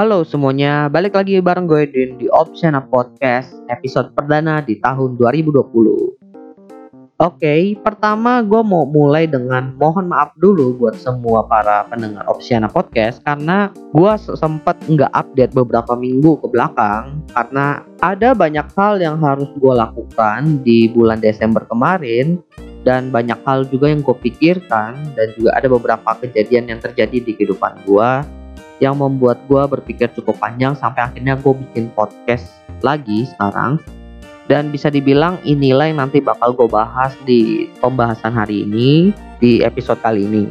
Halo semuanya, balik lagi bareng gue Din di Opsiana Podcast episode perdana di tahun 2020. Oke, pertama gue mau mulai dengan mohon maaf dulu buat semua para pendengar Opsiana Podcast karena gue sempat nggak update beberapa minggu ke belakang karena ada banyak hal yang harus gue lakukan di bulan Desember kemarin dan banyak hal juga yang gue pikirkan dan juga ada beberapa kejadian yang terjadi di kehidupan gue yang membuat gue berpikir cukup panjang sampai akhirnya gue bikin podcast lagi sekarang. Dan bisa dibilang inilah yang nanti bakal gue bahas di pembahasan hari ini di episode kali ini.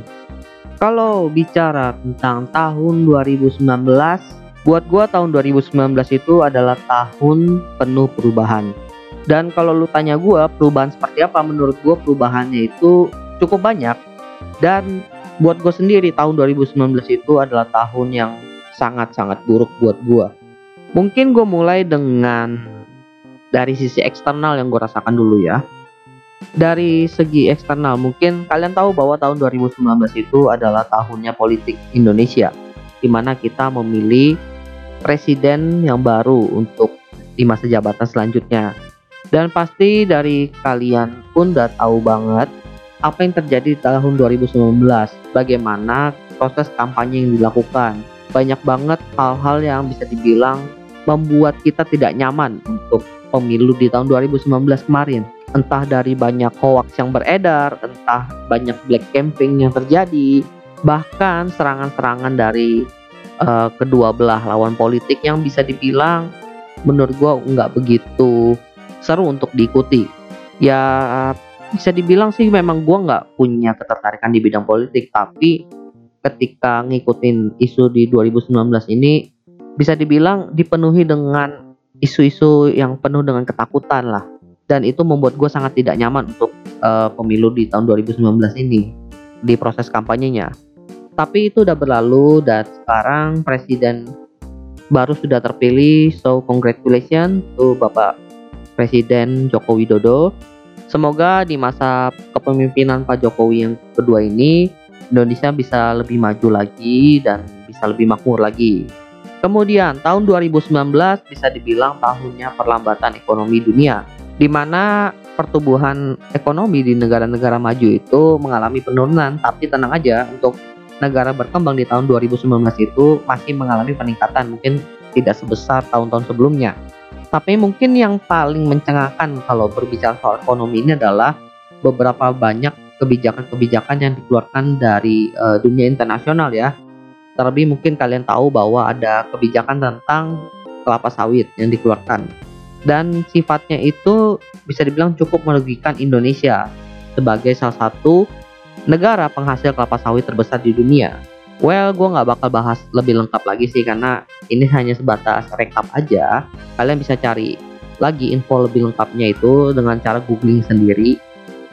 Kalau bicara tentang tahun 2019 buat gue tahun 2019 itu adalah tahun penuh perubahan. Dan kalau lu tanya gue perubahan seperti apa menurut gue perubahannya itu cukup banyak. Dan buat gue sendiri tahun 2019 itu adalah tahun yang sangat-sangat buruk buat gue. Mungkin gue mulai dengan dari sisi eksternal yang gue rasakan dulu ya. Dari segi eksternal mungkin kalian tahu bahwa tahun 2019 itu adalah tahunnya politik Indonesia di mana kita memilih presiden yang baru untuk di masa jabatan selanjutnya. Dan pasti dari kalian pun udah tahu banget apa yang terjadi di tahun 2019, bagaimana proses kampanye yang dilakukan. Banyak banget hal-hal yang bisa dibilang membuat kita tidak nyaman untuk pemilu di tahun 2019 kemarin. Entah dari banyak hoax yang beredar, entah banyak black campaign yang terjadi, bahkan serangan-serangan dari uh, kedua belah lawan politik yang bisa dibilang menurut gue nggak begitu seru untuk diikuti. Ya bisa dibilang sih memang gue nggak punya ketertarikan di bidang politik tapi ketika ngikutin isu di 2019 ini bisa dibilang dipenuhi dengan isu-isu yang penuh dengan ketakutan lah. Dan itu membuat gue sangat tidak nyaman untuk uh, pemilu di tahun 2019 ini di proses kampanyenya. Tapi itu udah berlalu dan sekarang presiden baru sudah terpilih so congratulations to Bapak Presiden Joko Widodo Semoga di masa kepemimpinan Pak Jokowi yang kedua ini Indonesia bisa lebih maju lagi dan bisa lebih makmur lagi. Kemudian tahun 2019 bisa dibilang tahunnya perlambatan ekonomi dunia di mana pertumbuhan ekonomi di negara-negara maju itu mengalami penurunan tapi tenang aja untuk negara berkembang di tahun 2019 itu masih mengalami peningkatan mungkin tidak sebesar tahun-tahun sebelumnya. Tapi mungkin yang paling mencengangkan kalau berbicara soal ekonomi ini adalah beberapa banyak kebijakan-kebijakan yang dikeluarkan dari uh, dunia internasional ya. Terlebih mungkin kalian tahu bahwa ada kebijakan tentang kelapa sawit yang dikeluarkan. Dan sifatnya itu bisa dibilang cukup merugikan Indonesia sebagai salah satu negara penghasil kelapa sawit terbesar di dunia. Well, gue nggak bakal bahas lebih lengkap lagi sih karena ini hanya sebatas rekap aja. Kalian bisa cari lagi info lebih lengkapnya itu dengan cara googling sendiri.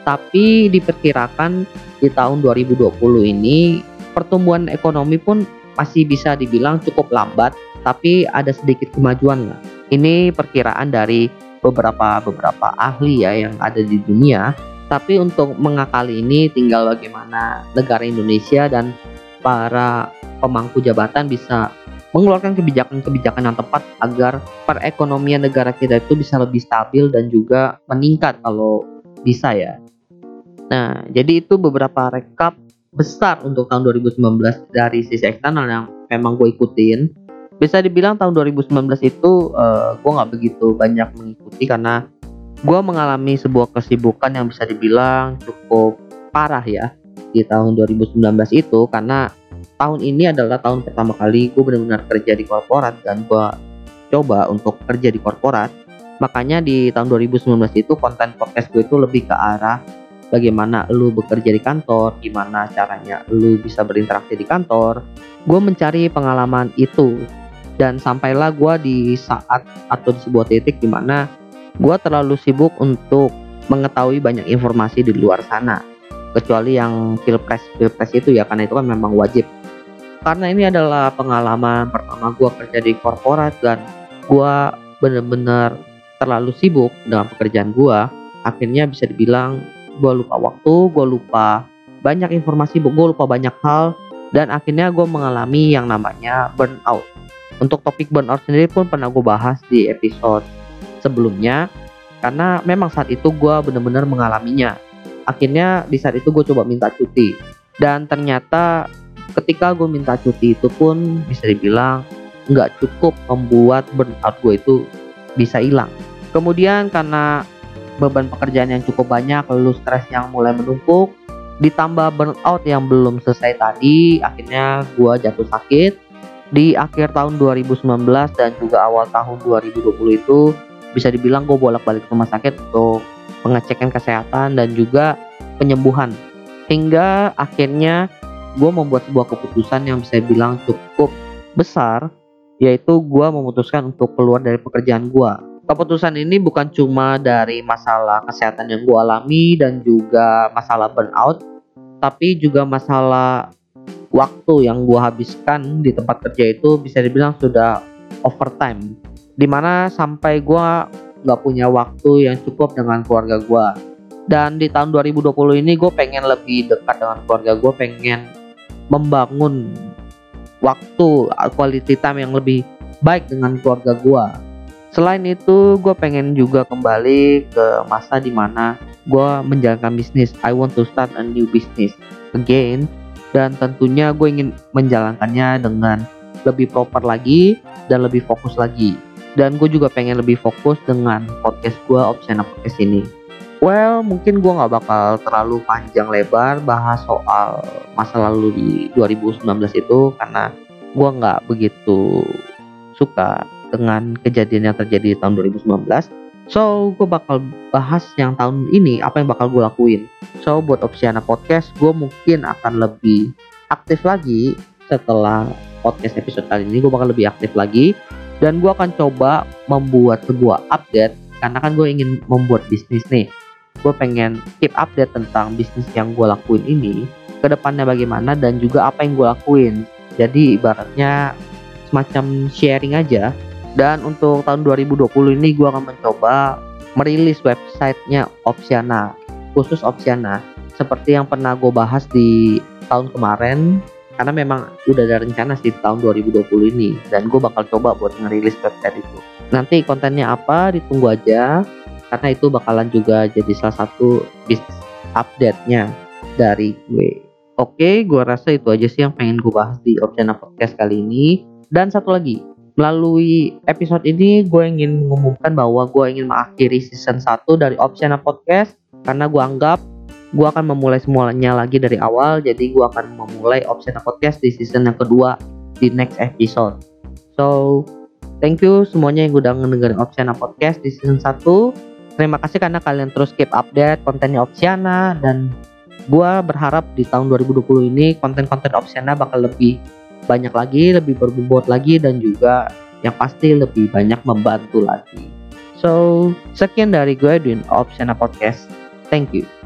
Tapi diperkirakan di tahun 2020 ini pertumbuhan ekonomi pun masih bisa dibilang cukup lambat, tapi ada sedikit kemajuan lah. Ini perkiraan dari beberapa beberapa ahli ya yang ada di dunia. Tapi untuk mengakali ini tinggal bagaimana negara Indonesia dan para pemangku jabatan bisa mengeluarkan kebijakan-kebijakan yang tepat agar perekonomian negara kita itu bisa lebih stabil dan juga meningkat kalau bisa ya. Nah, jadi itu beberapa rekap besar untuk tahun 2019 dari sisi eksternal yang memang gue ikutin. Bisa dibilang tahun 2019 itu uh, gue nggak begitu banyak mengikuti karena gue mengalami sebuah kesibukan yang bisa dibilang cukup parah ya di tahun 2019 itu karena tahun ini adalah tahun pertama kali gue benar-benar kerja di korporat dan gue coba untuk kerja di korporat. Makanya di tahun 2019 itu konten podcast gue itu lebih ke arah bagaimana lu bekerja di kantor gimana caranya lu bisa berinteraksi di kantor. Gue mencari pengalaman itu dan sampailah gue di saat atau di sebuah titik di mana gue terlalu sibuk untuk mengetahui banyak informasi di luar sana kecuali yang pilpres pilpres itu ya karena itu kan memang wajib. Karena ini adalah pengalaman pertama gue kerja di korporat dan gue bener-bener terlalu sibuk dengan pekerjaan gue akhirnya bisa dibilang gue lupa waktu gue lupa banyak informasi gue lupa banyak hal dan akhirnya gue mengalami yang namanya burnout. Untuk topik burnout sendiri pun pernah gue bahas di episode sebelumnya karena memang saat itu gue bener-bener mengalaminya akhirnya di saat itu gue coba minta cuti. Dan ternyata ketika gue minta cuti itu pun bisa dibilang nggak cukup membuat burnout gue itu bisa hilang. Kemudian karena beban pekerjaan yang cukup banyak lalu stres yang mulai menumpuk ditambah burnout yang belum selesai tadi akhirnya gue jatuh sakit. Di akhir tahun 2019 dan juga awal tahun 2020 itu bisa dibilang gue bolak-balik ke rumah sakit untuk pengecekan kesehatan dan juga penyembuhan. Hingga akhirnya gue membuat sebuah keputusan yang bisa bilang cukup besar yaitu gue memutuskan untuk keluar dari pekerjaan gue keputusan ini bukan cuma dari masalah kesehatan yang gue alami dan juga masalah burnout tapi juga masalah waktu yang gue habiskan di tempat kerja itu bisa dibilang sudah overtime. Di mana sampai gue nggak punya waktu yang cukup dengan keluarga gue dan di tahun 2020 ini gue pengen lebih dekat dengan keluarga gue pengen membangun waktu quality time yang lebih baik dengan keluarga gue Selain itu, gue pengen juga kembali ke masa di mana gue menjalankan bisnis. I want to start a new business again. Dan tentunya gue ingin menjalankannya dengan lebih proper lagi dan lebih fokus lagi. Dan gue juga pengen lebih fokus dengan podcast gue, Opsiana Podcast ini. Well, mungkin gue gak bakal terlalu panjang lebar bahas soal masa lalu di 2019 itu karena gue gak begitu suka dengan kejadian yang terjadi di tahun 2019 So, gue bakal bahas yang tahun ini apa yang bakal gue lakuin. So, buat Opsiana Podcast, gue mungkin akan lebih aktif lagi setelah podcast episode kali ini. Gue bakal lebih aktif lagi dan gue akan coba membuat sebuah update karena kan gue ingin membuat bisnis nih. Gue pengen keep update tentang bisnis yang gue lakuin ini, ke depannya bagaimana dan juga apa yang gue lakuin. Jadi ibaratnya semacam sharing aja dan untuk tahun 2020 ini gue akan mencoba merilis websitenya Opsiana, khusus Opsiana. Seperti yang pernah gue bahas di tahun kemarin, karena memang udah ada rencana sih tahun 2020 ini. Dan gue bakal coba buat ngerilis website itu. Nanti kontennya apa ditunggu aja, karena itu bakalan juga jadi salah satu bisnis update-nya dari gue. Oke, gue rasa itu aja sih yang pengen gue bahas di Opsiana Podcast kali ini. Dan satu lagi, Melalui episode ini gue ingin mengumumkan bahwa gue ingin mengakhiri season 1 dari Opsiana Podcast karena gue anggap gue akan memulai semuanya lagi dari awal jadi gue akan memulai Opsiana Podcast di season yang kedua di next episode. So, thank you semuanya yang udah ngedengerin Opsiana Podcast di season 1. Terima kasih karena kalian terus keep update kontennya Opsiana dan gue berharap di tahun 2020 ini konten-konten Opsiana bakal lebih banyak lagi, lebih berbobot lagi dan juga yang pasti lebih banyak membantu lagi. So, sekian dari gue Edwin Opsiana Podcast. Thank you.